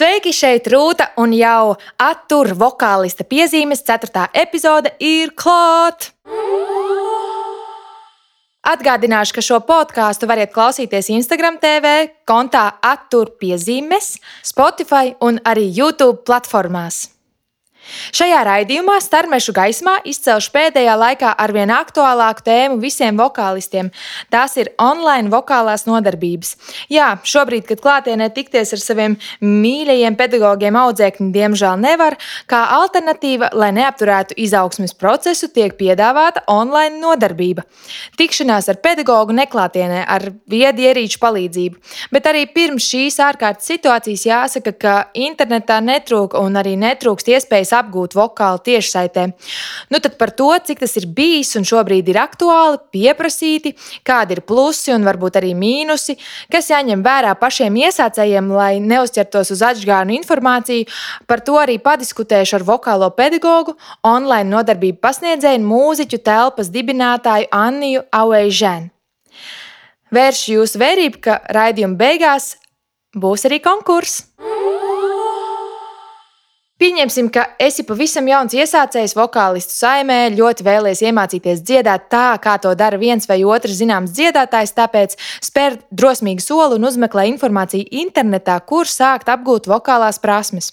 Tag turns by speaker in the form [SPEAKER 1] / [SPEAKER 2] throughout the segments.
[SPEAKER 1] Sveiki, šeit Rūta un jau attur vokālista piezīmes. Ceturtā epizode ir klāta. Atgādināšu, ka šo podkāstu varat klausīties Instagram TV, kontā attur piezīmes, Spotify un arī YouTube platformās. Šajā raidījumā starmešu gaismā izcelšu pēdējā laikā arvien aktuālāku tēmu visiem vokālistiem. Tās ir online vokālās nodarbības. Jā, šobrīd, kad klātienē tikties ar saviem mīļajiem pedagogiem audzēkņi, diemžēl nevar, kā alternatīva, lai neapturētu izaugsmes procesu, tiek piedāvāta online nodarbība. Tikšanās ar pedagogu neklātienē ar viedu ierīču palīdzību. Bet arī pirms šīs ārkārtas situācijas jāsaka, ka internetā netrūka un arī netrūkst iespējas apgūt vokālu tiešsaitē. Nu, tad par to, cik tas ir bijis un šobrīd ir aktuāli, pieprasīti, kādi ir plusi un varbūt arī mīnusi, kas jāņem vērā pašiem iesācējiem, lai neuzķertos uz atžgānu informāciju. Par to arī padiskutēšu ar vokālo pedagogu, online nodarbību pasniedzēju un mūziķu telpas dibinātāju Anniju Auežēnu. Vēršu jūsu vērību, ka raidījuma beigās būs arī konkurss. Pieņemsim, ka esi pavisam jauns iesācējs vokālistu saimē, ļoti vēlies iemācīties dziedāt tā, kā to dara viens vai otrs zināms dziedātājs, tāpēc spēr drosmīgu soli un uzmeklē informāciju internetā, kur sākt apgūt vokālās prasmes.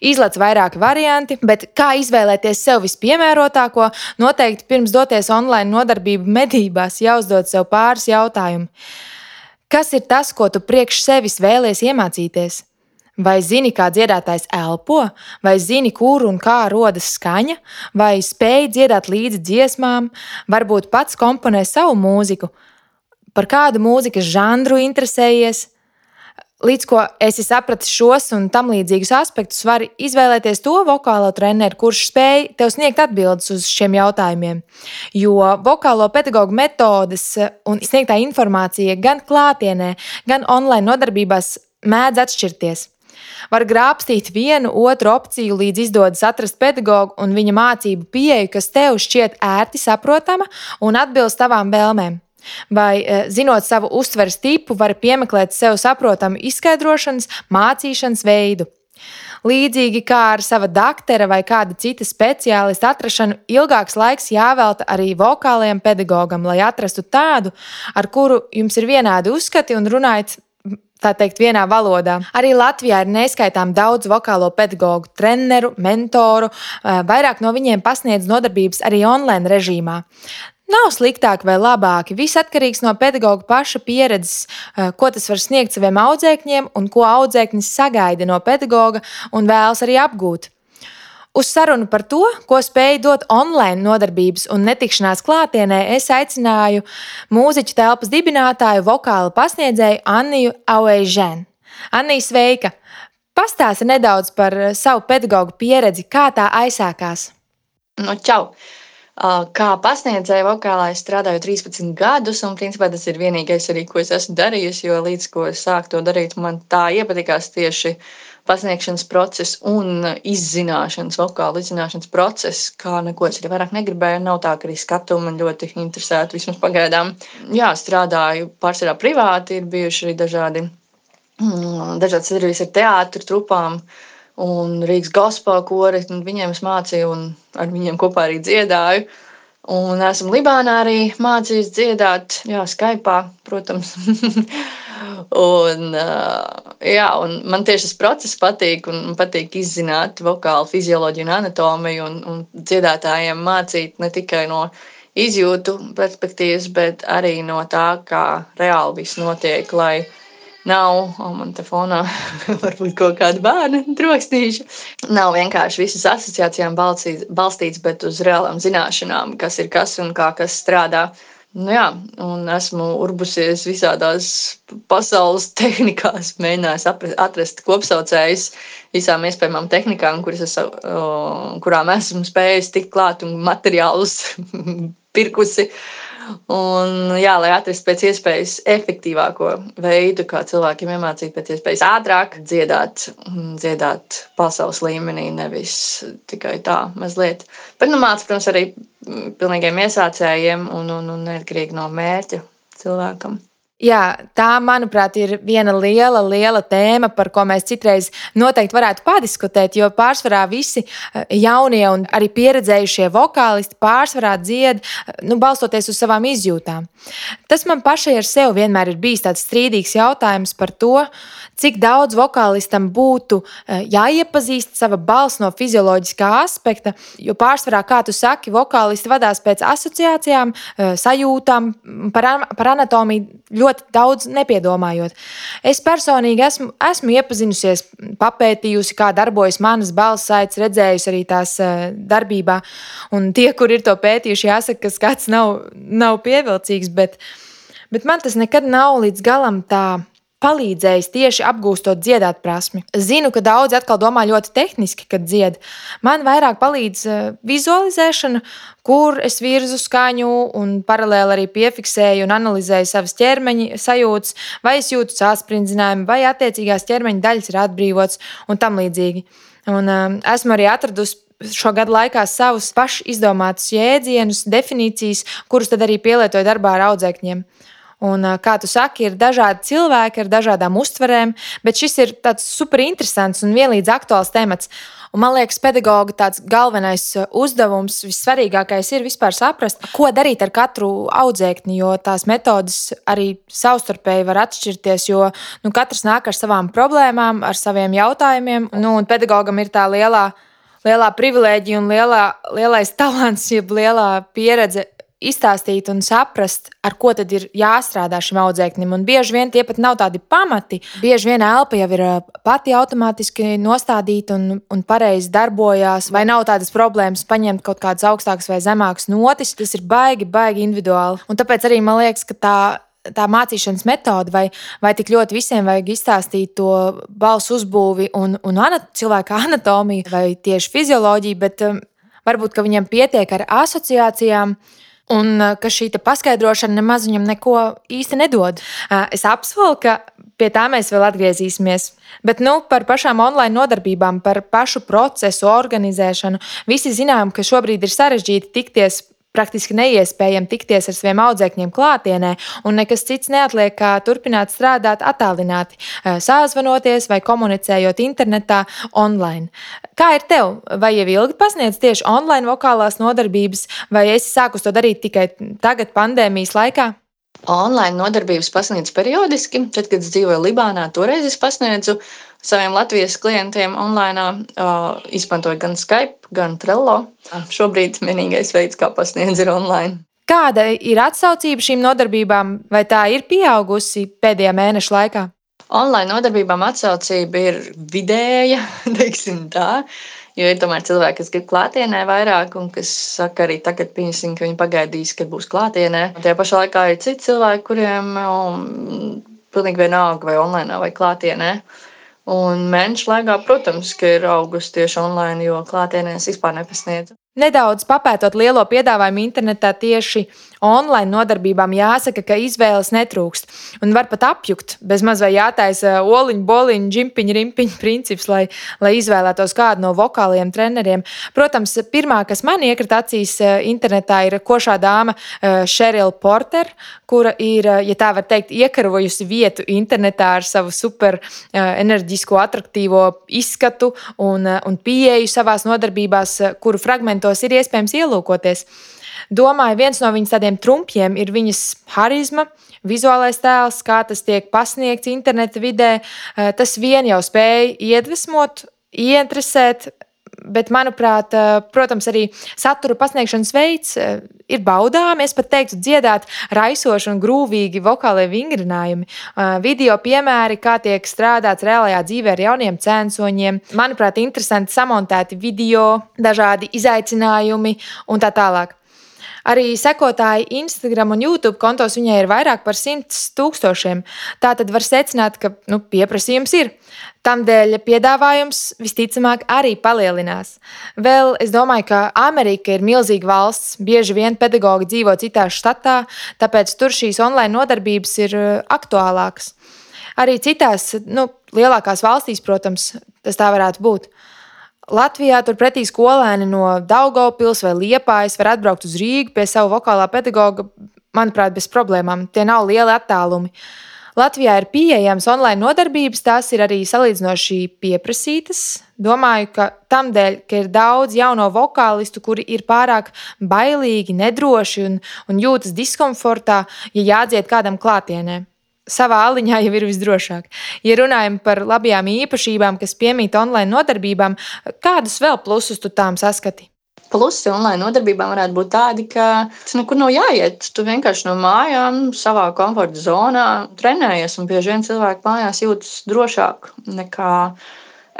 [SPEAKER 1] Izlaiž vairāki varianti, bet kā izvēlēties sev vispiemērotāko, noteikti pirms doties online nodarbību medībās jāuzdod sev pāris jautājumu. Kas ir tas, ko tu priekš sevis vēlies iemācīties? Vai zini, kā dziedātājs elpo, vai zini, kur un kā rodas skaņa, vai spēj dziedāt līdzi dziesmām, varbūt pats komponē savu mūziku, par kādu mūzikas žanru interesējies. Līdz ko esi sapratis šos un tam līdzīgus aspektus, vari izvēlēties to vokālo treneru, kurš spēj tev sniegt atbildes uz šiem jautājumiem. Jo vokālo pedagoģu metodes un sniegtā informācija gan klātienē, gan online nodarbībās mēdz atšķirties. Var grābstīt vienu, otru opciju, līdz izdodas atrast pedagogu un viņa mācību pieeju, kas tev šķiet ērti saprotama un atbilst tavām vēlmēm. Vai, eh, zinot savu uztveres tipu, var piemeklēt sev saprotamu izskaidrošanas, mācīšanas veidu. Līdzīgi kā ar sava doktora vai kāda cita speciālista atrašanu, ilgāks laiks jāvelta arī vokālajam pedagogam, lai atrastu tādu, ar kuru jums ir vienādi uzskati un runājat tā teikt, vienā valodā. Arī Latvijā ir neskaitām daudz vokālo pedagoģu, treneru, mentoru. Eh, vairāk no viņiem pasniedz nodarbības arī online režīmā. Nav sliktāk vai labāk. Viss atkarīgs no pedagoģa paša pieredzes, eh, ko tas var sniegt saviem audzēkņiem un ko audzēknis sagaida no pedagoģa un vēlas arī apgūt. Uz sarunu par to, ko spēja dot online nodarbības un netikšanās klātienē, es aicināju mūziķu telpas dibinātāju, vokāla pasniedzēju Anniju Auežēnu. Annija, sveika! Pastāsti nedaudz par savu pedagoģu pieredzi, kā tā aizsākās.
[SPEAKER 2] No, čau! Kā pasniedzēja vokālā, es strādāju 13 gadus, un principā tas ir vienīgais, arī, ko es esmu darījusi. Jo līdz ko es sāku to darīt, man tā iepatikās tieši uh, pasniegšanas process un izzināšanas, vokāla izzināšanas process, kā neko es arī vairāk negribēju. Nav tā, ka arī skatu man ļoti interesētu, vismaz pagaidām. Jā, strādāju pārsvarā privāti, ir bijuši arī dažādi, mm, dažādi sadarbības ar teātru trupām. Un Rīgas gospel kori, viņiem es mācīju, un ar viņiem kopā arī dziedāju. Un esmu Libānā arī mācījis dziedāt, jā, Skype, protams. Un, jā, un man tieši tas process patīk, man patīk izzināt vokālu fizioloģiju un anatomiju, un, un dziedātājiem mācīt ne tikai no izjūtu perspektīvas, bet arī no tā, kā reāli viss notiek, lai nav, un man te fonā varbūt kaut kāda bērna trokstīša, nav vienkārši visas asociācijām balstīts, bet uz reālām zināšanām, kas ir kas un kā kas strādā. Nu jā, un esmu urbusies visādās pasaules tehnikās, mēģinājis atrast kopsaucējus visām iespējamām tehnikām, es, kurām esmu spējis tikt klāt un materiālus pirkusi. Uh, Un, jā, lai atrastu pēc iespējas efektīvāko veidu, kā cilvēkiem iemācīt pēc iespējas ātrāk dziedāt, dziedāt pasaules līmenī, nevis tikai tā mazliet. Bet, nu, mācīt, protams, arī pilnīgiem iesācējiem un, un, un neatkarīgi no mērķa cilvēkam.
[SPEAKER 1] Jā, tā, manuprāt, ir viena liela, liela tēma, par ko mēs citreiz noteikti varētu padiskutēt. Jo pārsvarā visi eh, jaunie un arī pieredzējušie vokālisti pārsvarā dzied, eh, nu, balstoties uz savām izjūtām. Tas man pašai ar sevi vienmēr ir bijis tāds strīdīgs jautājums par to, cik daudz vokālistam būtu eh, jāiepazīst sava balss no fizioloģiskā aspekta. Jo pārsvarā, kā tu saki, vokālisti vadās pēc asociācijām, sajūtām par, par anatomiju ļoti daudz nepiedomājot. Es personīgi esmu, esmu iepazinusies, papētījusi, kā darbojas manas balss saites, redzējusi arī tās eh, darbībā. Un tie, kur ir to pētījuši, jāsaka, ka skats nav, nav pievilcīgs, bet, bet man tas nekad nav līdz galam tā palīdzējis tieši apgūstot dziedāt prasmi. Zinu, ka daudzi atkal domā ļoti tehniski, kad dzied. Man vairāk palīdz eh, vizualizēšana, kur es virzu skaņu un paralēli arī piefiksēju un analizēju savas ķermeņa sajūtas, vai es jūtu sāsprindzījumu, vai attiecīgās ķermeņa daļas ir atbrīvotas un tam līdzīgi. Un, um, esmu arī atradusi šo gadu laikā savus pašu izdomātus jēdzienus, definīcijas, kurus tad arī pielietoju darbā ar audzēkņiem. Un, kā tu saki, ir dažādi cilvēki ar dažādām uztverēm, bet šis ir tāds super interesants un vienlīdz aktuāls temats. Un, man liekas, pedagoga tāds galvenais uzdevums, vissvarīgākais ir vispār saprast, ko darīt ar katru audzēkni, jo tās metodes arī savstarpēji var atšķirties, jo nu, katrs nāk ar savām problēmām, ar saviem jautājumiem, nu, un pedagogam ir tā lielā lielā privilēģija un lielā, lielais talants, jeb lielā pieredze izstāstīt un saprast, ar ko tad ir jāstrādā šim audzēknim. Un bieži vien tie pat nav tādi pamati. Bieži vien elpa jau ir pati automātiski nostādīta un, un pareizi darbojās, vai nav tādas problēmas paņemt kaut kādas augstākas vai zemākas notis. Tas ir baigi, baigi individuāli. Un tāpēc arī man liekas, ka tā tā mācīšanas metode, vai, vai tik ļoti visiem vajag izstāstīt to balsu uzbūvi un, un anat, cilvēka anatomiju, vai tieši fizioloģiju, bet um, varbūt viņam pietiek ar asociācijām. Uh, Un ka šī paskaidrošana nemaz viņam neko īsti nedod. Es apsolu, ka pie tā mēs vēl atgriezīsimies. Bet nu, par pašām online nodarbībām, par pašu procesu organizēšanu. Visi zinām, ka šobrīd ir sarežģīti tikties praktiski neiespējami tikties ar saviem audzēkņiem klātienē, un nekas cits neatliek, kā turpināt strādāt attālināti, sāzvanoties vai komunicējot internetā online. Kā ir tev? Vai jau ilgi pasniedz tieši online vokālās nodarbības, vai esi sākus to darīt tikai tagad, pandēmijas laikā?
[SPEAKER 2] Online nodarbības pasniedz periodiski. Tad, kad es dzīvoju Libānā, toreiz es pasniedzu saviem Latvijas klientiem online uh, izmantoju gan Skype, gan Trello. Šobrīd vienīgais veids, kā pasniedz, ir online.
[SPEAKER 1] Kāda ir atsaucība šīm nodarbībām, vai tā ir pieaugusi pēdējā mēneša laikā?
[SPEAKER 2] Online nodarbībām atsaucība ir vidēja, teiksim tā. Jo ir tomēr cilvēki, kas grib klātienē vairāk, un kas saka, arī tagad, pieņemsim, ka viņi pagaidīs, kad būs klātienē. Tajā pašā laikā ir citi cilvēki, kuriem um, pilnīgi vienalga vai online vai klātienē. Uh, Un mēnešu laikā, protams, ir augusi tieši online, jo klātienēs vispār nepasniedzu.
[SPEAKER 1] Nedaudz papētot lielo piedāvājumu internetā tieši online nodarbībām, jāsaka, ka izvēles netrūkst. Un var pat apjukt, bez maz vai jātaisa oliņu, boliņu, džimpiņu, rimpiņu princips, lai, lai izvēlētos kādu no vokāliem treneriem. Protams, pirmā, kas man iekrita acīs eh, internetā, ir košā dāma eh, Porter, kura ir, eh, ja tā var teikt, iekarojusi vietu internetā ar savu super enerģisko, attraktīvo izskatu un, un pieeju savās nodarbībās, kuru fragmentu dokumentos ir iespējams ielūkoties. Domāju, viens no viņas tādiem trumpiem ir viņas harizma, vizuālais tēls, kā tas tiek pasniegts interneta vidē. Eh, tas vien jau spēja iedvesmot, ieinteresēt, bet, manuprāt, eh, protams, arī satura pasniegšanas veids eh, ir baudāms. Es pat teiktu, dziedāt raisoši un grūvīgi vokālie vingrinājumi. Video piemēri, kā tiek strādāts reālajā dzīvē ar jauniem cēloņiem. Manuprāt, interesanti samontēti video, dažādi izaicinājumi un tā tālāk. Arī sekotāji Instagram un YouTube kontos viņai ir vairāk par simts tūkstošiem. Tā tad var secināt, ka nu, pieprasījums ir. Tādēļ piedāvājums visticamāk arī palielinās. Vēl es domāju, ka Amerika ir milzīga valsts. Bieži vien pedagogi dzīvo citā štatā, tāpēc tur šīs online nodarbības ir uh, aktuālākas. Arī citās nu, lielākās valstīs, protams, tas tā varētu būt. Latvijā turpretī skolēni no Daugopils vai Liepājas var atbraukt uz Rīgu pie sava vokālā pedagoga manuprāt, bez problēmām. Tie nav lieli attālumi. Latvijā ir pieejamas online nodarbības, tās ir arī salīdzinoši pieprasītas. Domāju, ka tam dēļ, ka ir daudz jauno vokālistu, kuri ir pārāk bailīgi, nedroši un, un jūtas diskomfortā, ja jādzied kādam klātienē. Savā aliņā jau ir visdrošāk. Ja runājam par labajām īpašībām, kas piemīt online nodarbībām, kādus vēl plusus tu tām saskati?
[SPEAKER 2] Plusi online nodarbībām varētu būt tādi, ka tas nekur nav jāiet. Tu vienkārši no mājām, savā komforta zonā trenējies. Un bieži vien cilvēki mājās jūtas drošāk nekā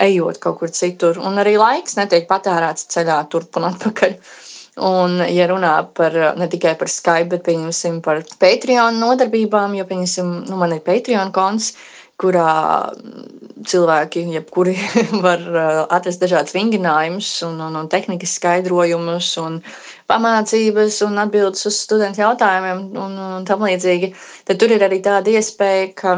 [SPEAKER 2] ejot kaut kur citur. Un arī laiks netiek patērēts ceļā turp un atpakaļ. Un, ja runā par ne tikai par Skype, bet pieņemsim par Patreon nodarbībām, jo, pieņemsim, nu, man ir Patreon konts, kurā cilvēki, jebkuri var uh, atrast dažādas vingrinājumus, un, un, un tehnikas skaidrojumus, un pamācības un atbildes uz studentu jautājumiem un, un tam līdzīgi. Tad tur ir arī tāda iespēja, ka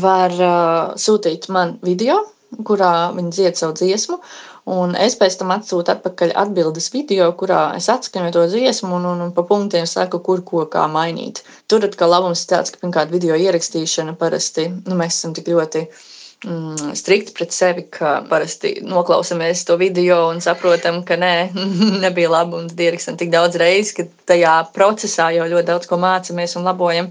[SPEAKER 2] var uh, sūtīt man video, kurā viņi dzied savu dziesmu, Un es pēc tam atsūtu atpakaļ atbildes video, kurā es atskaņoju to dziesmu un, un, un pa punktiem saku, kur ko kā mainīt. Tur atkal labums ir tāds, ka pirmkārt video ierakstīšana parasti, nu mēs esam tik ļoti mm, strikti pret sevi, ka parasti noklausāmies to video un saprotam, ka nē, nebija labi un ierakstam tik daudz reizes, ka tajā procesā jau ļoti daudz ko mācāmies un labojam.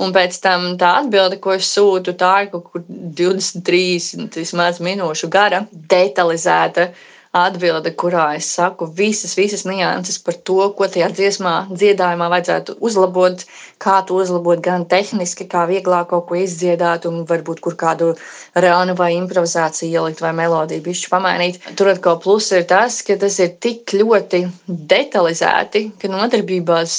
[SPEAKER 2] Un pēc tam tā atbilde, ko es sūtu, tā ir kaut kur 23 vismaz minūšu gara, detalizēta atbilde, kurā es saku visas, visas nianses par to, ko tajā dziesmā, dziedājumā vajadzētu uzlabot, kā to uzlabot gan tehniski, kā vieglāk kaut ko izdziedāt, un varbūt kur kādu rānu vai improvizāciju ielikt vai melodiju bišķi pamainīt. Tur atkal plus ir tas, ka tas ir tik ļoti detalizēti, ka nodarbībās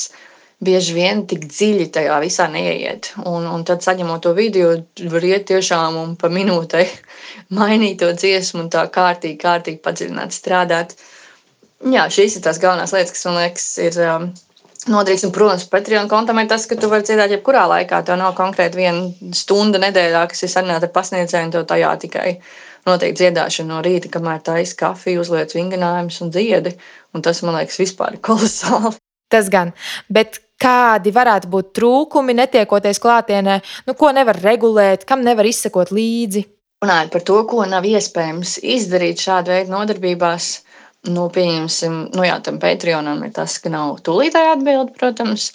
[SPEAKER 2] bieži vien tik dziļi tajā visā neieiet. Un, un tad, saņemot to video, var iet tiešām un pa minūtei mainīt to dziesmu un tā kārtīgi, kārtīgi padziļināt, strādāt. Jā, šīs ir tās galvenās lietas, kas man liekas, ir um, noderīgs. Un, protams, Patreon kontam ir tas, ka tu vari dziedāt jebkurā laikā. Tev nav konkrēti viena stunda nedēļā, kas ir sarunāta ar pasniedzēju, tev tajā tikai notiek dziedāšana no rīta, kamēr taisa kafiju, uzliek vingrinājumus un dziedi. Un tas, man liekas, vispār ir kolosāli.
[SPEAKER 1] Tas gan. Bet kādi varētu būt trūkumi, netiekoties klātienē, nu, ko nevar regulēt, kam nevar izsekot līdzi.
[SPEAKER 2] Runājot par to, ko nav iespējams izdarīt šāda veida nodarbībās, nu, pieņemsim, nu, jā, tam Patreonam ir tas, ka nav tūlītēji atbildi, protams.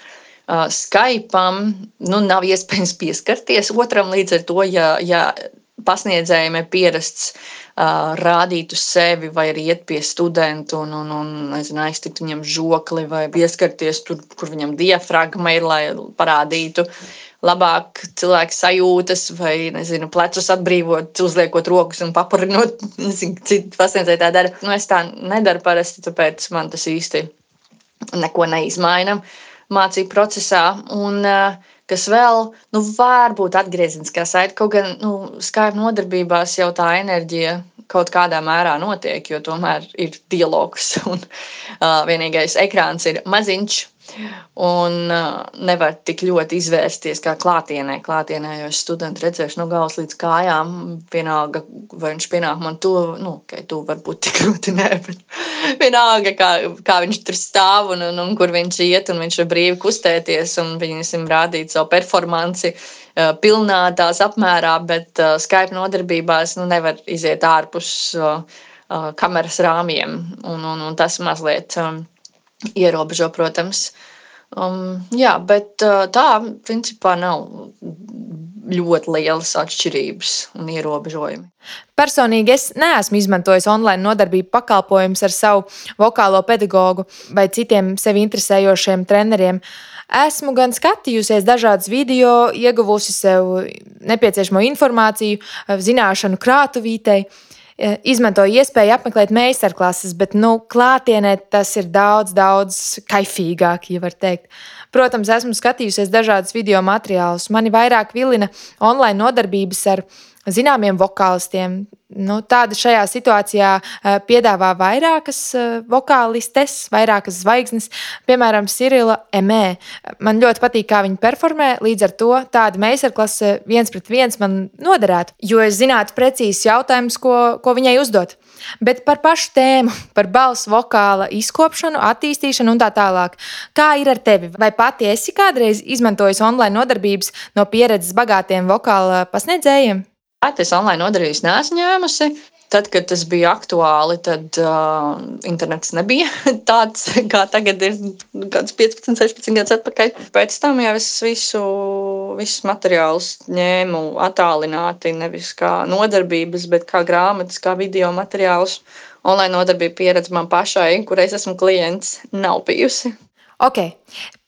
[SPEAKER 2] Uh, Skype'am nu, nav iespējams pieskarties otram līdz ar to, ja, ja pasniedzējiem ir pierasts uh, rādīt uz sevi, vai arī iet pie studenta un, un, un nezinu, aiztikt viņam žokli, vai pieskarties tur, kur viņam diafragma ir, lai parādītu labāk cilvēku sajūtas, vai nezinu, plecus atbrīvot, uzliekot rokas un papurinot. Nezinu, citi pasniedzēji tā dara. Nu, es tā nedaru parasti, tāpēc man tas īsti neko neizmaina mācību procesā. Un, uh, kas vēl, nu, varbūt atgriezeniskā saite, kaut gan, nu, Skype nodarbībās jau tā enerģija kaut kādā mērā notiek, jo tomēr ir dialogs un uh, vienīgais ekrāns ir maziņš. Un nevar tik ļoti izvērsties kā klātienē. Klātienē jau es studentu redzēšu no galvas līdz kājām. Vienalga, vai viņš pienāk man to, nu, ka tu varbūt tik ļoti nē, bet vienalga, kā, kā viņš tur stāv un, un, un kur viņš iet, un viņš var brīvi kustēties un viņam rādīt savu performanci pilnā tās apmērā, bet Skype nodarbībās nu, nevar iziet ārpus kameras rāmjiem. Un, un, un tas mazliet. Um, ierobežo, protams. Um, jā, bet uh, tā principā nav ļoti lielas atšķirības un ierobežojumi.
[SPEAKER 1] Personīgi es neesmu izmantojis online nodarbību pakalpojumus ar savu vokālo pedagogu vai citiem sevi interesējošiem treneriem. Esmu gan skatījusies dažādas video, ieguvusi sev nepieciešamo informāciju, zināšanu krātuvītei. Eh, izmantoju iespēju apmeklēt meistarklases, bet nu, klātienē tas ir daudz, daudz kaifīgāk, ja var teikt. Protams, esmu skatījusies dažādus video materiālus. Mani vairāk vilina online nodarbības ar zināmiem vokālistiem. Nu, tāda šajā situācijā uh, piedāvā vairākas uh, vokālistes, vairākas zvaigznes, piemēram, Cirila Emē. Man ļoti patīk, kā viņa performē. Līdz ar to tāda meistarklase viens pret viens man noderētu, jo es zinātu precīzi jautājumus, ko, ko viņai uzdot. Bet par pašu tēmu, par balss vokāla izkopšanu, attīstīšanu un tā tālāk. Kā ir ar tevi? Vai pati esi kādreiz izmantojusi online nodarbības no pieredzes bagātiem vokāla pasniedzējiem?
[SPEAKER 2] Es online nodarbības neesmu ņēmusi. Tad, kad tas bija aktuāli, tad uh, internets nebija tāds, kā tagad ir nu, 15, 16 gadus atpakaļ. Pēc tam jau es visu, visus materiālus ņēmu attālināti, nevis kā nodarbības, bet kā grāmatas, kā video materiālus. Online nodarbība pieredze man pašai, kurai es esmu klients, nav bijusi.
[SPEAKER 1] Ok,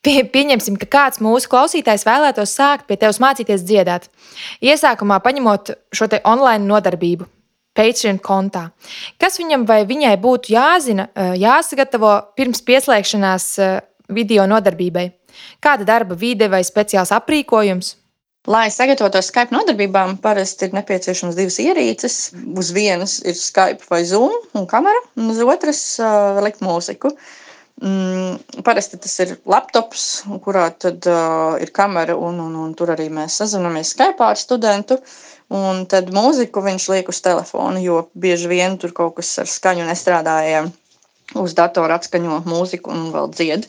[SPEAKER 1] Pie, pieņemsim, ka kāds mūsu klausītājs vēlētos sākt pie tevis mācīties dziedāt. Iesākumā paņemot šo online nodarbību, Patreon kontā. Kas viņam vai viņai būtu jāzina, eh, jāsagatavo pirms pieslēgšanās eh, video nodarbībai? Kāda darba vide vai speciāls aprīkojums?
[SPEAKER 2] Lai sagatavotos Skype nodarbībām, parasti ir nepieciešams divas ierīces. Uz vienas ir Skype vai Zoom un kamera, un uz otras uh, likt mūziku. Mm, parasti tas ir laptops, kurā tad, uh, ir kamera, un, un, un tur arī mēs sazināmies Skype ar studentu. Uh, Un tad mūziku viņš liek uz telefona, jo bieži vien tur kaut kas ar skaņu nestrādāja. Uz datora atskaņo mūziku un vēl dzied.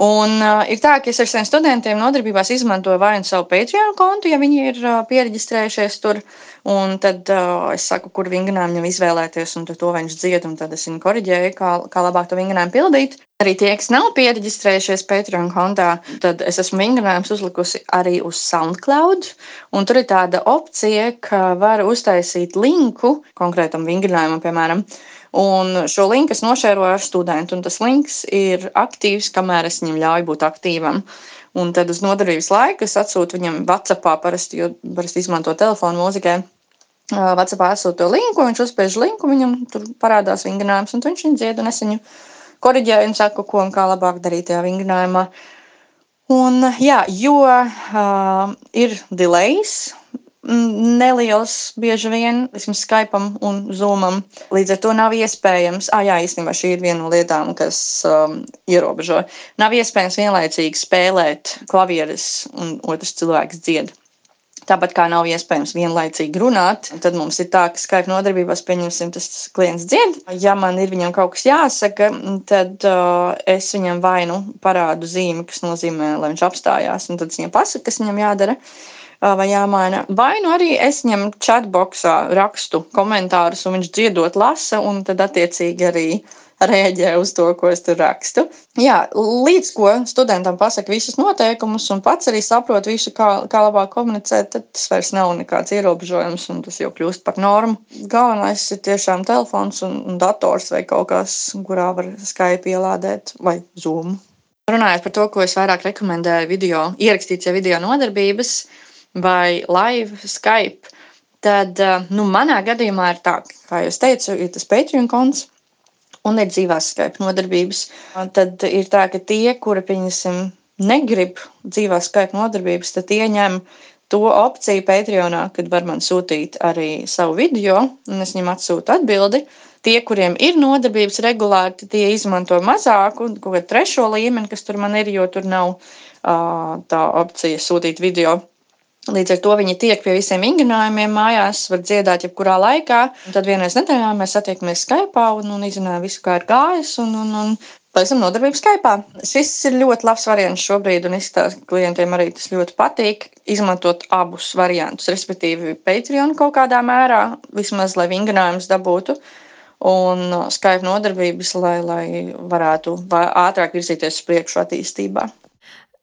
[SPEAKER 2] Un, uh, ir tā, ka es ar saviem studentiem nodarbībās izmantoju vai nu savu Patreon kontu, ja viņi ir uh, pieregistrējušies tur. Un tad uh, es saku, kur vingrinājumu viņam izvēlēties, un to viņš dzied. Tad es viņu korģēju, kā, kā labāk to vingrinājumu pildīt. Arī tie, kas nav pieregistrējušies Patreon kontā, tad es esmu vingrinājumus uzlikusi arī uz SoundCloud. Un tur ir tāda opcija, ka var uztaisīt linku konkrētam vingrinājumam, piemēram. Un šo linku es nošēroju ar studentu, un tas links ir aktīvs, kamēr es viņam ļauju būt aktīvam. Un tad uz nodarbības laiku es atsūtu viņam WhatsAppā, parasti, jo parasti izmanto telefonu mūzikai. WhatsAppā esot to linku, viņš uzspiež linku, viņam tur parādās vingrinājums, un viņš viņu dzied, un es viņu koriģēju un saku, ko un kā labāk darīt tajā vingrinājumā. Un, jā, jo uh, ir delays, neliels, bieži vien, vismaz Skype un Zoomam. Līdz ar to nav iespējams, ah, jā, īstenībā šī ir viena no lietām, kas um, ierobežo. Nav iespējams vienlaicīgi spēlēt klavieres un otrs cilvēks dzied. Tāpat kā nav iespējams vienlaicīgi runāt, tad mums ir tā, ka Skype nodarbībās, pieņemsim, tas klients dzied. Ja man ir viņam kaut kas jāsaka, tad uh, es viņam vainu parādu zīmi, kas nozīmē, lai viņš apstājās, un tad es viņam pasaku, kas viņam jādara. Uh, vai jāmaina. Vai nu arī es ņemu chatboxā, rakstu komentārus, un viņš dziedot, lasa, un tad attiecīgi arī rēģē uz to, ko es tur rakstu. Jā, līdz ko studentam pasaka visus noteikumus un pats arī saprot visu, kā, kā labāk komunicēt, tad tas vairs nav nekāds ierobežojums un tas jau kļūst par normu. Galvenais ir tiešām telefons un, un dators vai kaut kas, kurā var Skype ielādēt vai Zoom. Runājot par to, ko es vairāk rekomendēju video, ierakstīt jau video nodarbības, vai live Skype, tad eh, nu, manā gadījumā ir tā, kā jau teicu, ir tas Patreon konts. Un ir dzīvās Skype nodarbības. Tad ir tā, ka tie, kuri, pieņemsim, negrib dzīvās Skype nodarbības, tad ieņem to opciju Patreonā, kad var man sūtīt arī savu video, un es viņam atsūtu atbildi. Tie, kuriem ir nodarbības regulāri, tie izmanto mazāku, kaut kādu trešo līmeni, kas tur man ir, jo tur nav uh, tā opcija sūtīt video. Līdz ar to viņi tiek pie visiem vingrinājumiem mājās, var dziedāt jebkurā laikā. Un tad vienreiz nedēļā mēs satiekamies Skype un, un izrunājam visu, kā ir gājis. Un, un, un Pēc tam nodarbība Skype. Šis ir ļoti labs variants šobrīd, un izskatās, ka klientiem arī tas ļoti patīk. Izmantot abus variantus, respektīvi, Patreon kaut kādā mērā, vismaz lai vingrinājums dabūtu, un Skype nodarbības, lai, lai varētu ātrāk virzīties uz priekšu attīstībā.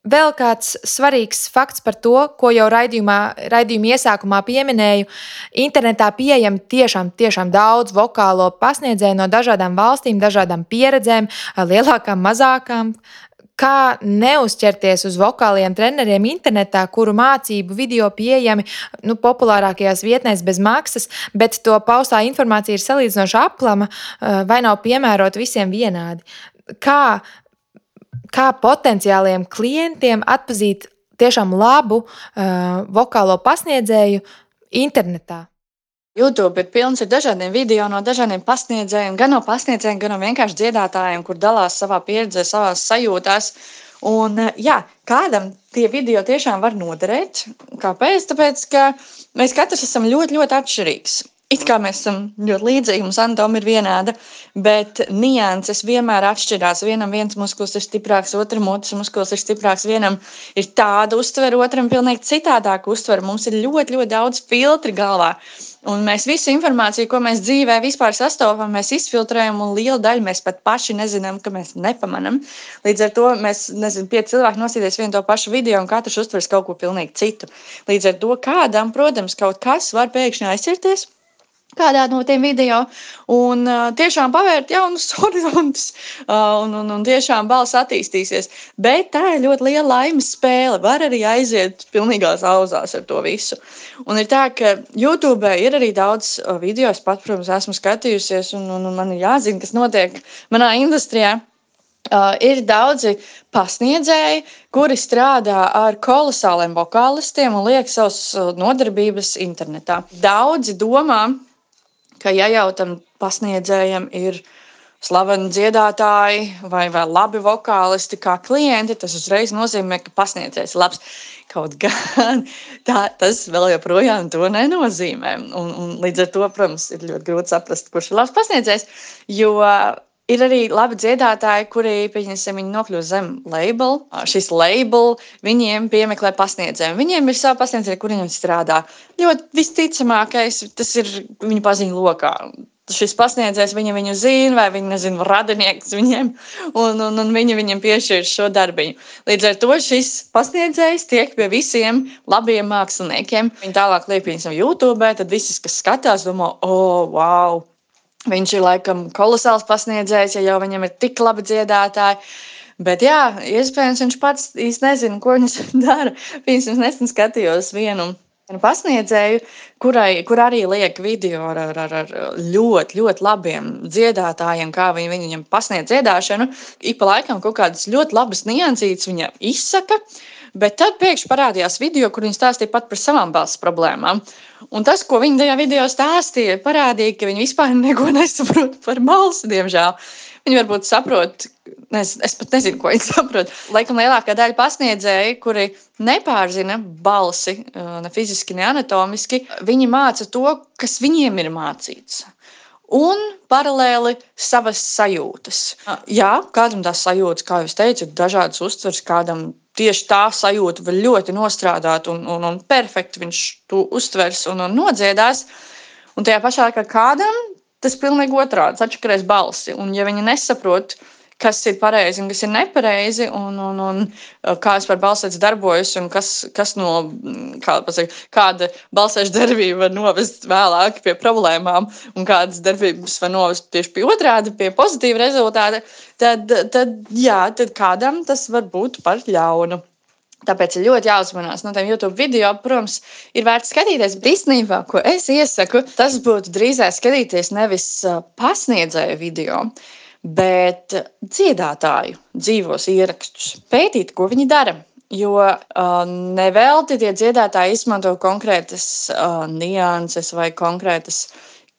[SPEAKER 1] Vēl kāds svarīgs fakts par to, ko jau raidījumā, raidījuma iesākumā pieminēju. Internetā pieejami tiešām, tiešām daudz vokālo pasniedzēju no dažādām valstīm, dažādām pieredzēm, lielākām, mazākām. Kā neuzķerties uz vokāliem treneriem internetā, kuru mācību video pieejami nu, populārākajās vietnēs bez maksas, bet to paustā informācija ir salīdzinoši aplama vai nav piemērota visiem vienādi. Kā kā potenciāliem klientiem atpazīt tiešām labu uh, vokālo pasniedzēju internetā.
[SPEAKER 2] YouTube ir pilns ar dažādiem video no dažādiem pasniedzējiem, gan no pasniedzējiem, gan no vienkārši dziedātājiem, kur dalās savā pieredzē, savā sajūtās. Un, jā, kādam tie video tiešām var noderēt. Kāpēc? Tāpēc, ka mēs katrs esam ļoti, ļoti atšķirīgs. It kā mēs esam ļoti līdzīgi, mums anatoma ir vienāda, bet nianses vienmēr atšķirās. Vienam viens muskulis ir stiprāks, otram otrs muskulis ir stiprāks. Vienam ir tāda uztvere, otram pilnīgi citādāka uztvere. Mums ir ļoti, ļoti daudz filtru galvā. Un mēs visu informāciju, ko mēs dzīvē vispār sastopam, mēs izfiltrējam, un liela daļa mēs pat paši nezinām, ka mēs nepamanām. Līdz ar to mēs, nezinu, pieci cilvēki nosīdēs vienu to pašu video, un katrs uztvers kaut ko pilnīgi citu. Līdz ar to kādam, protams, kaut kas var pēkšņi aizķerties kādā no tiem video, un uh, tiešām pavērt jaunus horizontus, uh, un, un, un tiešām balss attīstīsies. Bet tā ir ļoti liela laimes spēle. Var arī aiziet pilnīgās auzās ar to visu. Un ir tā, ka YouTube ir arī daudz video, es pat, protams, esmu skatījusies, un, un, un man ir jāzina, kas notiek manā industrijā. Uh, ir daudzi pasniedzēji, kuri strādā ar kolosāliem vokālistiem un liek savas nodarbības internetā. Daudzi domā, ka ja jau tam pasniedzējam ir slaveni dziedātāji vai, vai labi vokālisti kā klienti, tas uzreiz nozīmē, ka pasniedzējs ir labs. Kaut gan tā, tas vēl joprojām to nenozīmē. Un, un līdz ar to, protams, ir ļoti grūti saprast, kurš ir labs pasniedzējs. Jo Ir arī labi dziedātāji, kuri, pieņemsim, viņi nokļūst zem label. Šis label viņiem piemeklē pasniedzēju. Viņiem ir savi pasniedzēji, kuriem viņi strādā. Ļoti visticamākais tas ir viņu paziņu lokā. Šis pasniedzējs viņu, viņu zina, vai viņa nezina, radinieks viņiem, un, un, un viņi viņam piešķir šo darbiņu. Līdz ar to šis pasniedzējs tiek pie visiem labiem māksliniekiem. Viņi tālāk viņus YouTube, tad visi, kas skatās, domā, oh, wow! Viņš ir laikam kolosāls pasniedzējs, ja jau viņam ir tik labi dziedātāji. Bet, jā, iespējams, viņš pats īsti nezina, ko viņš dara. Viņš nesen skatījos vienu pasniedzēju, kurai, kur arī liek video ar, ar, ar, ar ļoti, ļoti labiem dziedātājiem, kā viņi viņam pasniedz dziedāšanu. Ik pa laikam kaut kādas ļoti labas niansītas viņa izsaka. Bet tad pēkšņi parādījās video, kur viņi stāstīja pat par savām balss problēmām. Un tas, ko viņi tajā video stāstīja, parādīja, ka viņi vispār neko nesaprot par balsi, diemžēl. Viņi varbūt saprot, es, es pat nezinu, ko viņi saprot. Laikam lielākā daļa pasniedzēju, kuri nepārzina balsi, ne fiziski, ne anatomiski, viņi māca to, kas viņiem ir mācīts un paralēli savas sajūtas. Jā, kādam tās sajūtas, kā jūs teicat, ir dažādas uztveres, kādam tieši tā sajūta var ļoti nostrādāt, un, un, un perfekti viņš to uztvers un, un nodziedās. Un tajā pašā laikā kādam tas pilnīgi otrādi, atšķirēs balsi. Un, ja viņi nesaprot, kas ir pareizi un kas ir nepareizi, un, un, un uh, kā vispār balsēts darbojas, un kas, kas no kā pasaka, kāda balsēša darbība var novest vēlāk pie problēmām, un kādas darbības var novest tieši pie otrādi, pie pozitīva rezultāta, tad, tad, jā, tad kādam tas var būt par ļaunu. Tāpēc ir ļoti jāuzmanās no tiem YouTube video. Protams, ir vērts skatīties, bet īstenībā, ko es iesaku, tas būtu drīzāk skatīties nevis uh, pasniedzēju video, bet dziedātāju dzīvos ierakstus, pētīt, ko viņi dara. Jo uh, nevelti tie dziedātāji izmanto konkrētas uh, nianses vai konkrētas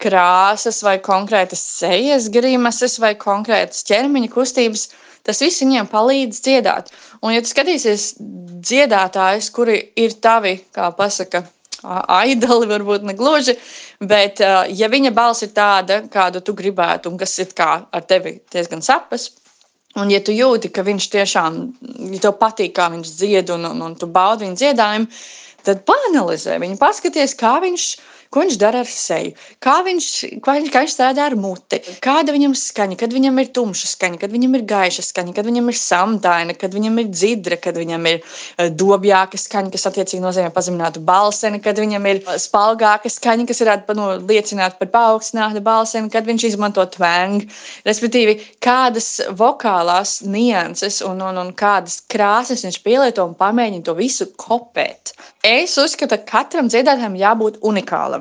[SPEAKER 2] krāsas vai konkrētas sejas grimases vai konkrētas ķermeņa kustības. Tas viss viņiem palīdz dziedāt. Un, ja tu skatīsies dziedātājus, kuri ir tavi, kā pasaka, aidoli, varbūt ne gluži, bet ja viņa balss ir tāda, kādu tu gribētu, un kas ir ar tevi diezgan sapas, un ja tu jūti, ka viņš tiešām, ja tev patīk, kā viņš dzied, un, un, un tu baudi viņa dziedājumu, tad panalizē viņu, paskaties, kā viņš ir ko viņš dara ar seju, kā viņš, kā viņš, kā viņš strādā ar muti, kāda viņam skaņa, kad viņam ir tumša skaņa, kad viņam ir gaiša skaņa, kad viņam ir samtaina, kad viņam ir dzidra, kad viņam ir eh, dobjāka skaņa, kas attiecīgi nozīmē pazeminātu balseni, kad viņam ir spalgāka skaņa, kas varētu nu, liecināt par paaugstinātu balseni, kad viņš izmanto twang, respektīvi, kādas vokālās nianses un, un, un kādas krāsas viņš pielieto un pamēģina to visu kopēt. Es uzskatu, ka katram dziedātājam jābūt unikālam.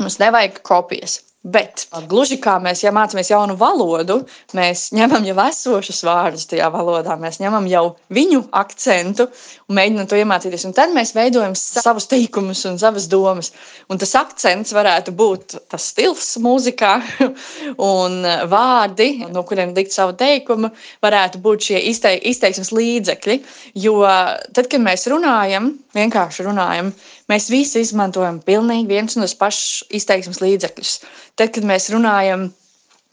[SPEAKER 2] Mums nevajag kopijas. Bet gluži kā mēs ja mācāmies jaunu valodu, mēs ņemam jau esošus vārdus tajā valodā, mēs ņemam jau viņu akcentu un mēģinām to iemācīties. Un tad mēs veidojam savus teikumus un savas domas. Un tas akcents varētu būt tas stils mūzikā un vārdi, no kuriem likt savu teikumu, varētu būt šie izteiksmes līdzekļi. Jo tad, kad mēs runājam, vienkārši runājam, Mēs visi izmantojam pilnīgi viens un tos pašus izteiksmes līdzekļus. Tad, kad mēs runājam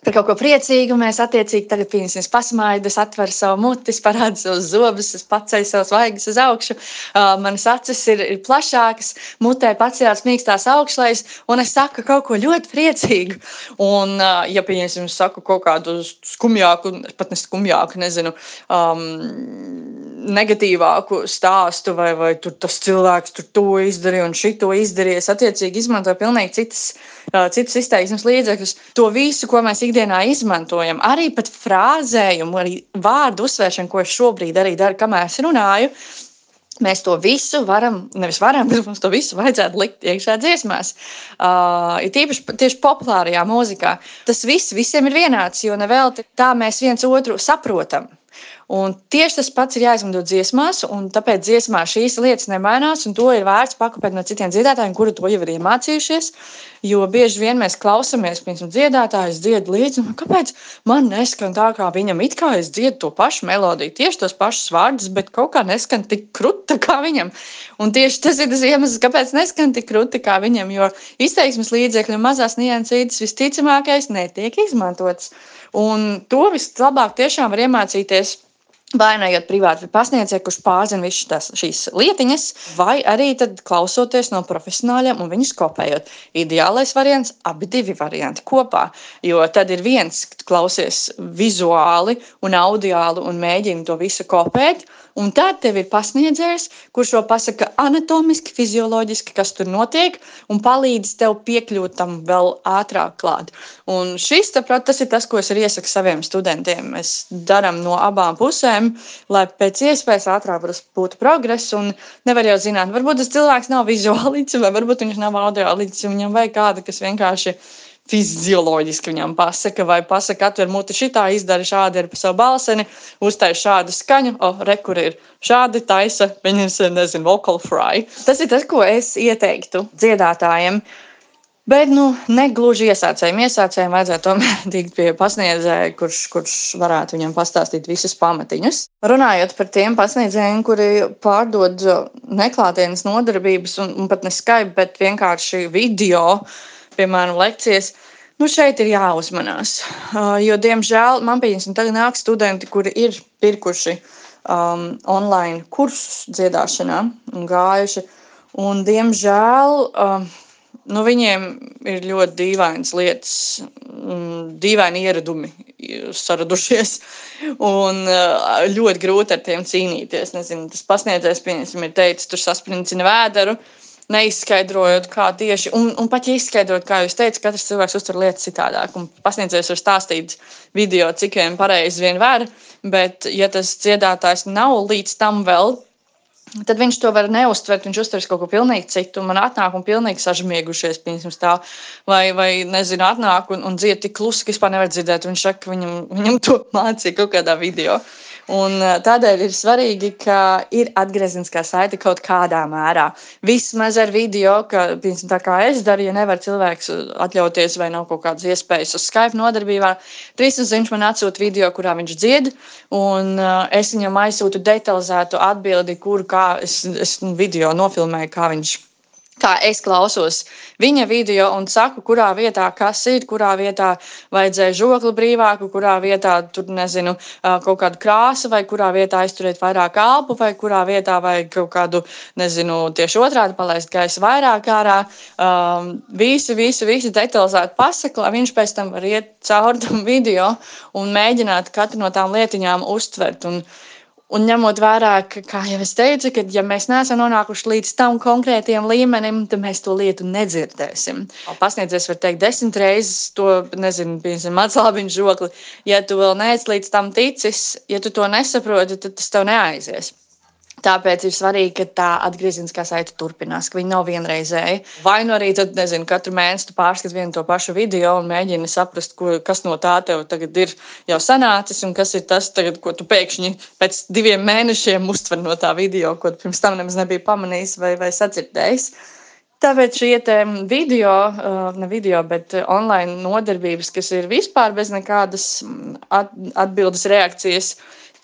[SPEAKER 2] par kaut ko priecīgu, mēs attiecīgi tagad pieņemsim pasmaidu, es atveru savu muti, parādu savus zobus, es paceļu savus vaigas uz augšu, uh, manas acis ir, ir plašākas, mutē pacēlās mīkstās augšlējas, un es saku kaut ko ļoti priecīgu. Un, uh, ja pieņemsim, es saku kaut kādu skumjāku, pat ne skumjāku, nezinu, um, negatīvāku stāstu, vai, vai tur tas cilvēks tur to izdarīja un šito izdarīja. Es attiecīgi izmantoju pilnīgi citas, citas izteiksmes līdzekļus. To visu, ko mēs ikdienā izmantojam, arī pat frāzējumu, arī vārdu uzsvēršanu, ko es šobrīd arī daru, kamēr es runāju. Mēs to visu varam, nevis varam, bet mums to visu vajadzētu likt iekšā dziesmās. Uh, ir tīpaši tieši populārajā mūzikā. Tas viss visiem ir vienāds, jo nevelti tā mēs viens otru saprotam. Un tieši tas pats ir jāizmanto dziesmās, un tāpēc dziesmā šīs lietas nemainās. To ir vērts pakopēt no citiem dziedātājiem, kuri to jau ir iemācījušies. Jo bieži vien mēs klausāmies, piemēram, dziedātājs dzied līdzi, un kāpēc man neskan tā, kā viņam it kā es dziedu to pašu melodiju, tieši tos pašus vārdus, bet kaut kā neskan tik krūti kā viņam. Un tieši tas ir tas iemesls, kāpēc neskan tik krūti kā viņam, jo izteiksmes līdzekļu mazās niansītas visticamākais netiek izmantots. Un to vislabāk tiešām var iemācīties Vainojot privāti pasniedzēju, kurš pārzina visas šīs lietiņas, vai arī klausoties no profesionāļiem un viņus kopējot. Ideālais variants - abi divi varianti kopā. Jo tad ir viens, ka klausies vizuāli un audiāli un mēģini to visu kopēt. Un tad tev ir pasniedzējs, kurš to pasaka anatomiski, fizioloģiski, kas tur notiek, un palīdz tev piekļūt tam vēl ātrāk klāt. Un šis, tāpēc, tas ir tas, ko es arī iesaku saviem studentiem. Mēs darām no abām pusēm, lai pēc iespējas ātrāk būtu progress. Un nevar jau zināt, varbūt tas cilvēks nav vizuālists, vai varbūt viņš nav audiālists, un viņam vajag kādu, kas vienkārši ir fizioloģiski viņam pasaka, vai pasaka, atver muti šitā, izdara šādi ar savu balseni, uztais šādu skaņu, o, oh, re, kur ir šādi taisa, viņas, nezinu, vocal fry. Tas ir tas, ko es ieteiktu dziedātājiem. Bet nu, ne gluži iesācējiem. Iesācējiem vajadzētu tomēr tikt pie pasniedzēja, kurš, kurš varētu viņam pastāstīt visus pamatiņus. Runājot par tiem pasniedzējiem, kuri pārdod neklātienes nodarbības, un, un pat ne Skype, bet vienkārši video, uh, piemēram, lekcijas. Nu, šeit ir jāuzmanās. Uh, jo, diemžēl, man pieņemsim, tagad nāk studenti, kuri ir pirkuši um, online kursus dziedāšanā un gājuši. Un, diemžēl um, nu, viņiem ir ļoti dīvainas lietas, um, dīvaini ieradumi saradušies. Un uh, ļoti grūti ar tiem cīnīties. Nezinu, tas pasniedzējs, pieņemsim, ir teicis, tur sasprincina vēderu. Uh, neizskaidrojot, kā tieši, un, un pat ja izskaidrot, kā jūs teicat, katrs cilvēks uztver lietas citādāk. Pasniedzējs var stāstīt video, cik vien pareizi vien var, bet ja tas dziedātājs nav līdz tam vēl, tad viņš to var neustvert. Viņš uztvers kaut ko pilnīgi citu. Man atnāk un pilnīgi sažmiegušies, piemēram, tā, vai, vai nezinu, atnāk un, un dzied tik klusi, ka vispār nevar dzirdēt. Viņš saka, viņam, viņam to mācīja kaut kādā video. Un tādēļ ir svarīgi, ka ir atgriezeniskā saite kaut kādā mērā. Vismaz ar video, ka, piemēram, tā kā es daru, ja nevar cilvēks atļauties vai nav kaut kādas iespējas uz Skype nodarbībā, Trīsnes viņš man atsūta video, kurā viņš dzied, un es viņam aizsūtu detalizētu atbildi, kuru kā es, es video nofilmēju, kā viņš kā es klausos viņa video un saku, kurā vietā kas ir, kurā vietā vajadzēja žokli brīvāku, kurā vietā tur nezinu, kaut kādu krāsu, vai kurā vietā aizturēt vairāk elpu, vai kurā vietā vajag kaut kādu, nezinu, tieši otrādi palaist gaisu vairāk ārā. Um, visu, visu, visu detalizēti pasaka, lai viņš pēc tam var iet cauri tam video un mēģināt katru no tām lietiņām uztvert. Un, uh, Un ņemot vērā, ka, kā jau es teicu, ka ja mēs neesam nonākuši līdz tam konkrētajam līmenim, tad mēs to lietu nedzirdēsim. Pasniedzējs var teikt desmit reizes to, nezinu, piemēram, atslābiņu žokli. Ja tu vēl neesi līdz tam ticis, ja tu to nesaproti, tad tas tev neaizies. Tāpēc ir svarīgi, ka tā atgriezeniskā saite turpinās, ka viņi nav vienreizēji. Vai nu arī tad, nezinu, katru mēnesi pārskatīt vienu to pašu video un mēģini saprast, ko, kas no tā tev tagad ir jau sanācis un kas ir tas, tagad, ko tu pēkšņi pēc diviem mēnešiem uztver no tā video, ko tu pirms tam nemaz nebija pamanījis vai, vai sadzirdējis. Tāpēc šie video, ne video, bet online nodarbības, kas ir vispār bez nekādas atbildes reakcijas,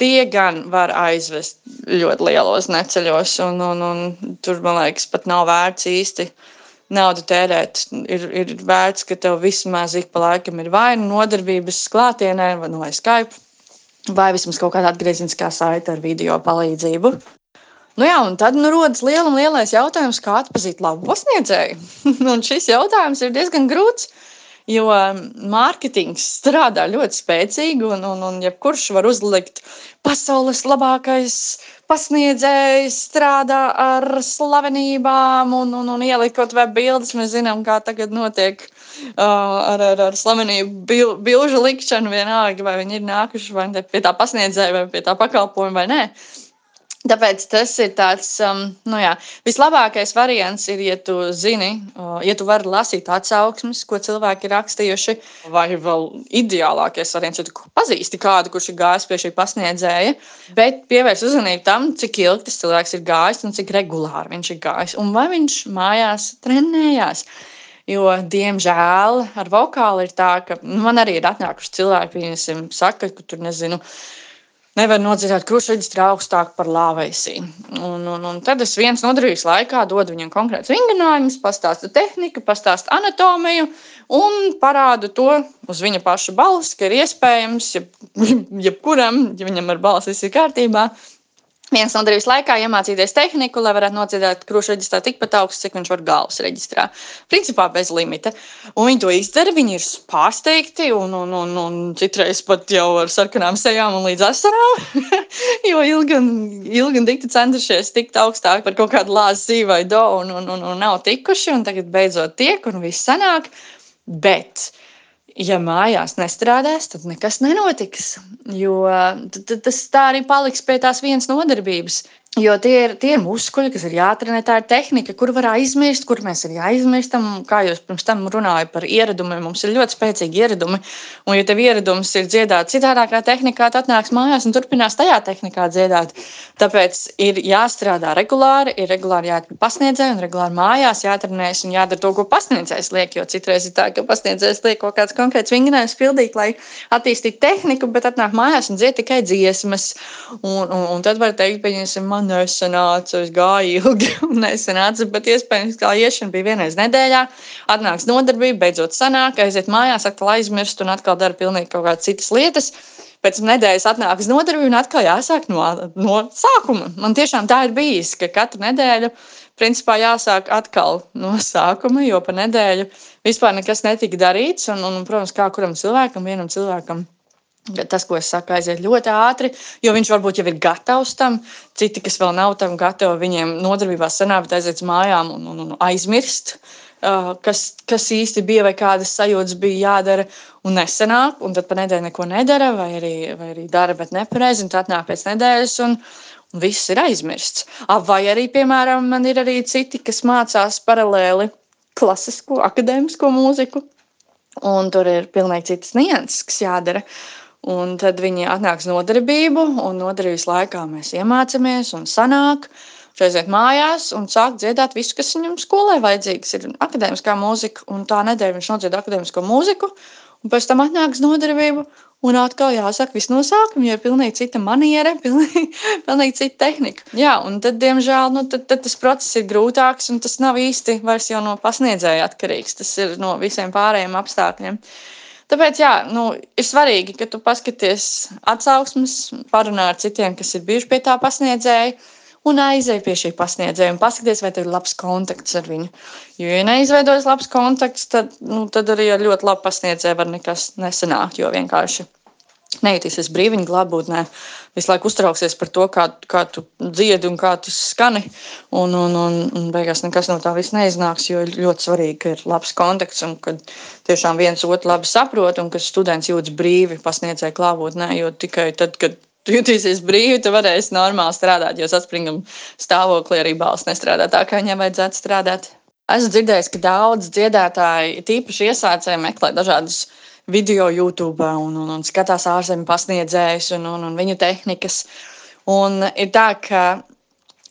[SPEAKER 2] Tie gan var aizvest ļoti lielos neceļos, un, un, un tur, man liekas, pat nav vērts īsti naudu tērēt. Ir, ir vērts, ka tev vismaz ik pa laikam ir vai nu nodarbības klātienē, vai, nu, vai Skype, vai vismaz kaut kāda atgriezeniskā saite ar video palīdzību. Nu jā, un tad nu, rodas liela un lielais jautājums, kā atzīt labu pasniedzēju. un šis jautājums ir diezgan grūts. Jo mārketings strādā ļoti spēcīgi, un, un, un jebkurš var uzlikt pasaules labākais pasniedzējs, strādā ar slavenībām un, un, un ielikt kaut vai bildes. Mēs zinām, kā tagad notiek uh, ar, ar, ar slavenību bil, bilžu likšanu, vienalga, vai viņi ir nākuši vai pie tā pasniedzēja, vai pie tā pakalpojuma vai nē. Uh, Tāpēc tas ir tāds um, nu jā, vislabākais variants, ir, ja tu zini, uh, ja tu vari lasīt atsauksmes, ko cilvēki ir rakstījuši, vai vēl ideālākais variants, ja tu pazīsti kādu, kurš ir gājis pie šī pasniedzēja, bet pievērs uzmanību tam, cik ilgi tas cilvēks ir gājis un cik regulāri viņš ir gājis, un vai viņš mājās trenējās. Jo, diemžēl, ar vokālu ir tā, ka nu, man arī ir atnākuši cilvēki, viņi saka, ka tur nezinu nevar nodzirdēt krušreģistrā augstāk par lāvēsī. Un, un, un tad es viens nodarbības laikā dodu viņam konkrēts vingrinājumus, pastāstu tehniku, pastāstu anatomiju un parādu to uz viņa paša balss, ka ir iespējams, jeb, jebkuram, ja viņam ar balss viss ir kārtībā, viens nodarbības laikā iemācīties tehniku, lai varētu nociedāt krūšu reģistrā tikpat augstu, cik viņš var galvas reģistrā. Principā bez limita. Un viņi to izdara, viņi ir pārsteigti un, un, un, un citreiz pat jau ar sarkanām sejām un līdz asarām, jo ilgi un, ilgi un dikti centušies tikt augstāk par kaut kādu lāzi zīvai do un, un, un, un nav tikuši, un tagad beidzot tiek un viss sanāk. Bet ja mājās nestrādās, tad nekas nenotiks. Jo tas tā arī paliks pie tās vienas nodarbības. Jo tie ir, tie ir muskuļi, kas ir jātrenē. Tā ir tehnika, kur var aizmirst, kur mēs arī aizmirstam. Kā jūs pirms tam runājāt par ieradumiem, mums ir ļoti spēcīgi ieradumi. Un, ja tev ieradums ir dziedāt citādākā tehnikā, tad atnāks mājās un turpinās tajā tehnikā dziedāt. Tāpēc ir jāstrādā regulāri, ir regulāri jāatpūtas pasniedzēji un regulāri mājās jātrenējas un jādara to, ko pasniedzējs liek. Jo citreiz ir tā, ka pasniedzējs liek kaut kāds konkrēts vingrinājums pildīt, lai attīstītu tehniku, bet atnāk mājās un dzied tikai dziesmas. Un, un, un tad var teikt, pieņemsim, man nesanāca, es gāju ilgi un nesanāca, bet iespējams, ka iešana bija vienreiz nedēļā, atnāks nodarbība, beidzot sanāk, aiziet mājās, atkal aizmirst un atkal dara pilnīgi kaut kādas citas lietas. Pēc nedēļas atnākas nodarbība un atkal jāsāk no, no sākuma. Man tiešām tā ir bijis, ka katru nedēļu principā jāsāk atkal no sākuma, jo pa nedēļu vispār nekas netika darīts. Un, un, protams, kā kuram cilvēkam, vienam cilvēkam Tas, ko es saku, aiziet ļoti ātri, jo viņš varbūt jau ir gatavs tam. Citi, kas vēl nav tam gatavi, viņiem nodarbībā sanāk, aiziet uz mājām un, un, un aizmirst, uh, kas, kas īsti bija vai kādas sajūtas bija jādara un nesanāk. Un tad pa nedēļu neko nedara, vai arī, vai arī dara, bet nepareizi, un tad nāk pēc nedēļas. Un, Un viss ir aizmirsts. Vai arī, piemēram, man ir arī citi, kas mācās paralēli klasisko, akadēmisko mūziku, un tur ir pilnīgi citas nianses, kas jādara. Un tad viņi atnāks nodarbību, un nodarbības laikā mēs iemācāmies un sanāk. Aiziet mājās un sāk dziedāt visu, kas viņam skolē vajadzīgs. Ir akadēmiskā mūzika, un tā nedēļa viņš nodzied akadēmisko mūziku, un pēc tam atnāks nodarbību, un atkal jāsaka viss no sākuma, jo ir pilnīgi cita maniera, pilnīgi, pilnīgi cita tehnika. Jā, un tad, diemžēl, nu, tad, tad tas process ir grūtāks, un tas nav īsti vairs no pasniedzēja atkarīgs. Tas ir no visiem pārējiem apstākļiem. Tāpēc jā, nu, ir svarīgi, ka tu paskaties atsauksmes, parunā ar citiem, kas ir bijuši pie tā pasniedzēja, un aizej pie šī pasniedzēja un paskaties, vai tev ir labs kontakts ar viņu. Jo, ja neizveidojas labs kontakts, tad, nu, tad arī ar ļoti labu pasniedzēju var nekas nesanākt, jo vienkārši nejūtīsies brīviņā glābūtnē. Visu laiku uztrauksies par to, kā, kā tu dziedi un kā tu skani. Un, un, un, un beigās nekas no tā viss neiznāks, jo ļoti svarīgi, ka ir labs kontakts un ka tiešām viens otru labi saprot un ka students jūtas brīvi pasniedzēja klātbūtnē. Jo tikai tad, kad tu jutīsies brīvi, tu varēsi normāli strādāt, jo saspringuma stāvoklī arī balss nestrādā tā, kā viņam vajadzētu strādāt. Esmu dzirdējis, ka daudz dziedātāji, tīpaši iesācēji, meklē dažādus video YouTube un, un, un skatās ārzemju pasniedzējus un, un, un viņu tehnikas. Un ir tā, ka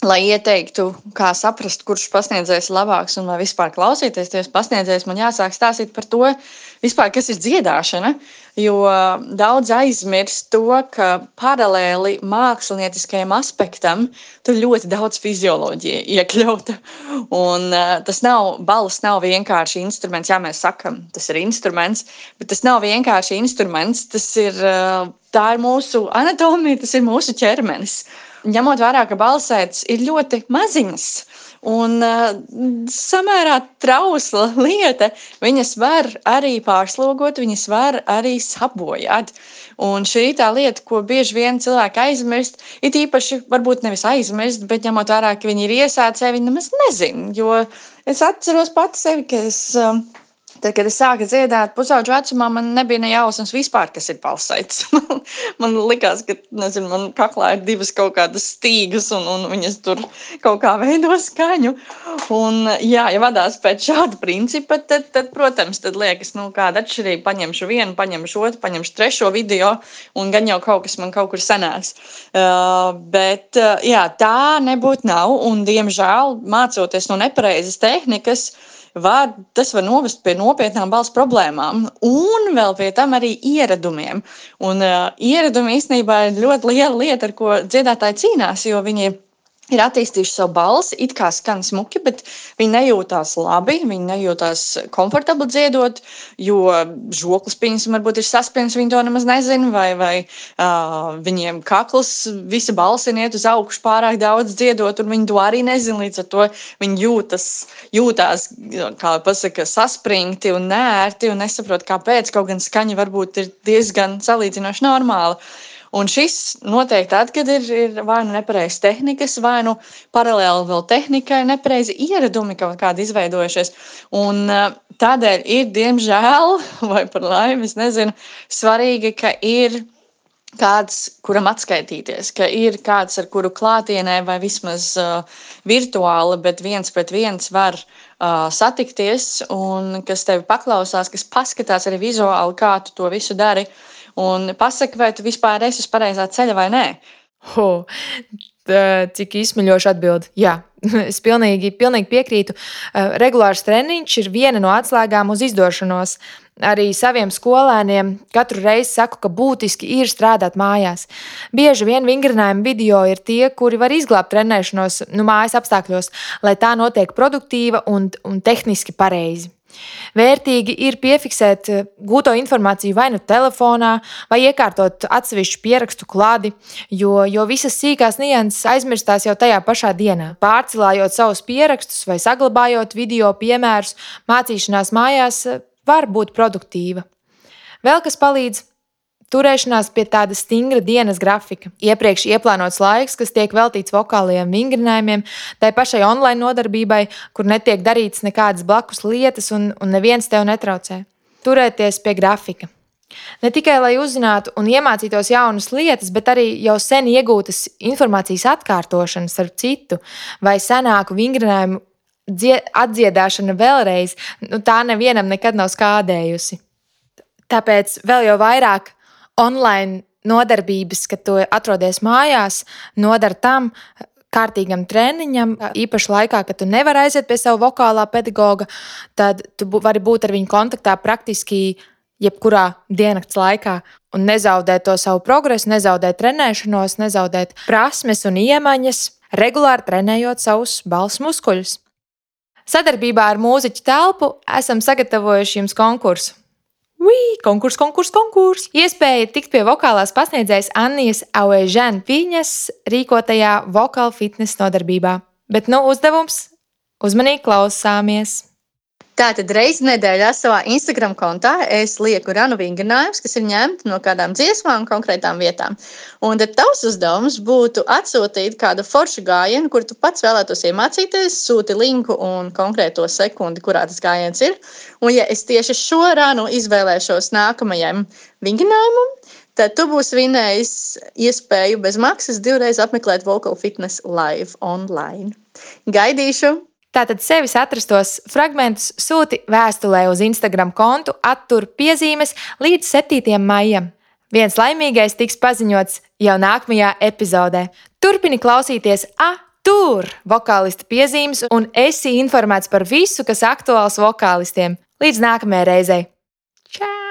[SPEAKER 2] lai ieteiktu, kā saprast, kurš pasniedzējs ir labāks un vai vispār klausīties tajos pasniedzējos, man jāsāk stāstīt par to, vispār, kas ir dziedāšana. Jo daudz aizmirst to, ka paralēli mākslinieckajam aspektam tur ļoti daudz fizioloģija iekļauta. Un, uh, tas nav balss, nav vienkārši instruments. Jā, mēs sakām, tas ir instruments, bet tas nav vienkārši instruments. Tas ir, uh, tā ir mūsu anatomija, tas ir mūsu ķermenis. Ņemot vērā, ka balsētas ir ļoti maziņas. Un uh, samērā trausla lieta, viņas var arī pārslogot, viņas var arī sabojāt. Un šī ir tā lieta, ko bieži vien cilvēki aizmirst. Ir īpaši, varbūt nevis aizmirst, bet ņemot vērā, ka viņi ir iesācēji, viņi nemaz nezina. Jo es atceros pati sevi, ka es. Uh, Tad, kad es sāku dziedāt, pusauģu vecumā, man nebija ne jausmas vispār, kas ir falsaits. man likās, ka nezinu, man kaklā ir divas kaut kādas stīgas, un, un viņas tur kaut kā veido skaņu. Un, jā, ja vadās pēc šāda principa, tad, tad protams, tad liekas, nu, kāda atšķirība. Paņemšu vienu, paņemšu otru, paņemšu trešo video, un gan jau kaut kas man kaut kur sanāks. Uh, bet uh, jā, tā nebūtu nav, un diemžēl mācoties no nepareizas tehnikas, uh, var, tas var novest pie nopietnām balss problēmām, un vēl pie tam arī ieradumiem. Un, uh, ieradumi īstenībā ir ļoti liela lieta, ar ko dziedātāji cīnās, jo viņi ir ir attīstījuši savu balsi, it kā skan smuki, bet viņi nejūtās labi, viņi nejūtās komfortabli dziedot, jo žoklis, pieņemsim, varbūt ir saspringts, viņi to nemaz nezina, vai, vai uh, viņiem kakls, visa balsi iet uz augšu pārāk daudz dziedot, un viņi to arī nezina. Līdz ar to viņi jūtas, jūtās, pasaka, saspringti un nērti un nesaprot, kāpēc, kaut gan skaņa varbūt ir diezgan salīdzinoši normāla. Un šis notiek tad, kad ir, ir vai nu nepareizas tehnikas, vai nu paralēli vēl tehnikai nepareizi ieradumi kaut kādi izveidojušies. Un eh, tādēļ ir, diemžēl, vai par laimi, es nezinu, svarīgi, ka ir kāds, kuram atskaitīties, ka ir kāds, ar kuru klātienē vai vismaz uh, virtuāli, bet viens pret viens var uh, satikties, un kas tevi paklausās, kas paskatās arī vizuāli, kā tu to visu dari. Uh, un pasaki, vai tu vispār esi uz pareizā ceļa vai nē.
[SPEAKER 1] Oh, cik izsmeļoša atbild. Jā, es pilnīgi, pilnīgi piekrītu. Regulārs treniņš ir viena no atslēgām uz izdošanos. Arī saviem skolēniem katru reizi saku, ka būtiski ir strādāt mājās. Bieži vien vingrinājumi video ir tie, kuri var izglābt trenēšanos nu, mājas apstākļos, lai tā notiek produktīva un, un tehniski pareizi. Vērtīgi ir piefiksēt eh, gūto informāciju vai nu telefonā, vai iekārtot atsevišķu pierakstu klādi, jo, jo visas sīkās nianses aizmirstās jau tajā pašā dienā. Pārcelājot savus pierakstus vai saglabājot video piemērus, mācīšanās mājās eh, var būt produktīva. Vēl kas palīdz Turēšanās pie tāda stingra dienas grafika, iepriekš ieplānots laiks, kas tiek veltīts vokālajiem vingrinājumiem, tai pašai online nodarbībai, kur netiek darītas nekādas blakus lietas un, un neviens tev netraucē. Turēties pie grafika. Ne tikai lai uzzinātu un iemācītos jaunas lietas, bet arī jau sen iegūtas informācijas atkārtošana starp citu vai senāku vingrinājumu atdziedāšana vēlreiz, nu, tā nevienam nekad nav skādējusi. Tāpēc vēl jau vairāk online nodarbības, kad tu atrodies mājās, nodara tam, kārtīgam treniņam, īpaši laikā, kad tu nevari aiziet pie sava vokālā pedagoga, tad tu vari būt ar viņu kontaktā praktiski jebkurā diennakts laikā un nezaudēt to savu progresu, nezaudēt trenēšanos, nezaudēt prasmes un iemaņas, regulāri trenējot savus balss muskuļus. Sadarbībā ar mūziķu telpu esam sagatavojuši jums konkursu. Konkurs, konkurs, konkurs! Iespēja tikt pie vokālās pasniedzējas Annijas Auežēna Piņas rīkotajā vokāla fitnesa nodarbībā. Bet nu uzdevums - uzmanīgi klausāmies!
[SPEAKER 2] Tātad reizi nedēļā savā Instagram kontā es lieku ranu vingrinājumus, kas ir ņemti no kādām dziesmām, konkrētām vietām. Un tad tavs uzdevums būtu atsūtīt kādu foršu gājienu, kur tu pats vēlētos iemācīties, sūti linku un konkrēto sekundi, kurā tas gājiens ir. Un ja es tieši šo ranu izvēlēšos nākamajam vingrinājumam, tad tu būsi vinējis iespēju bez maksas divreiz apmeklēt Vocal Fitness live online. Gaidīšu!
[SPEAKER 1] Tātad sevis atrastos fragmentus sūti vēstulē uz Instagram kontu, attur piezīmes līdz 7. maijam. Viens laimīgais tiks paziņots jau nākamajā epizodē. Turpini klausīties A! Tur vokālista piezīmes un esi informēts par visu, kas aktuāls vokālistiem. Līdz nākamajai reizei! Čau!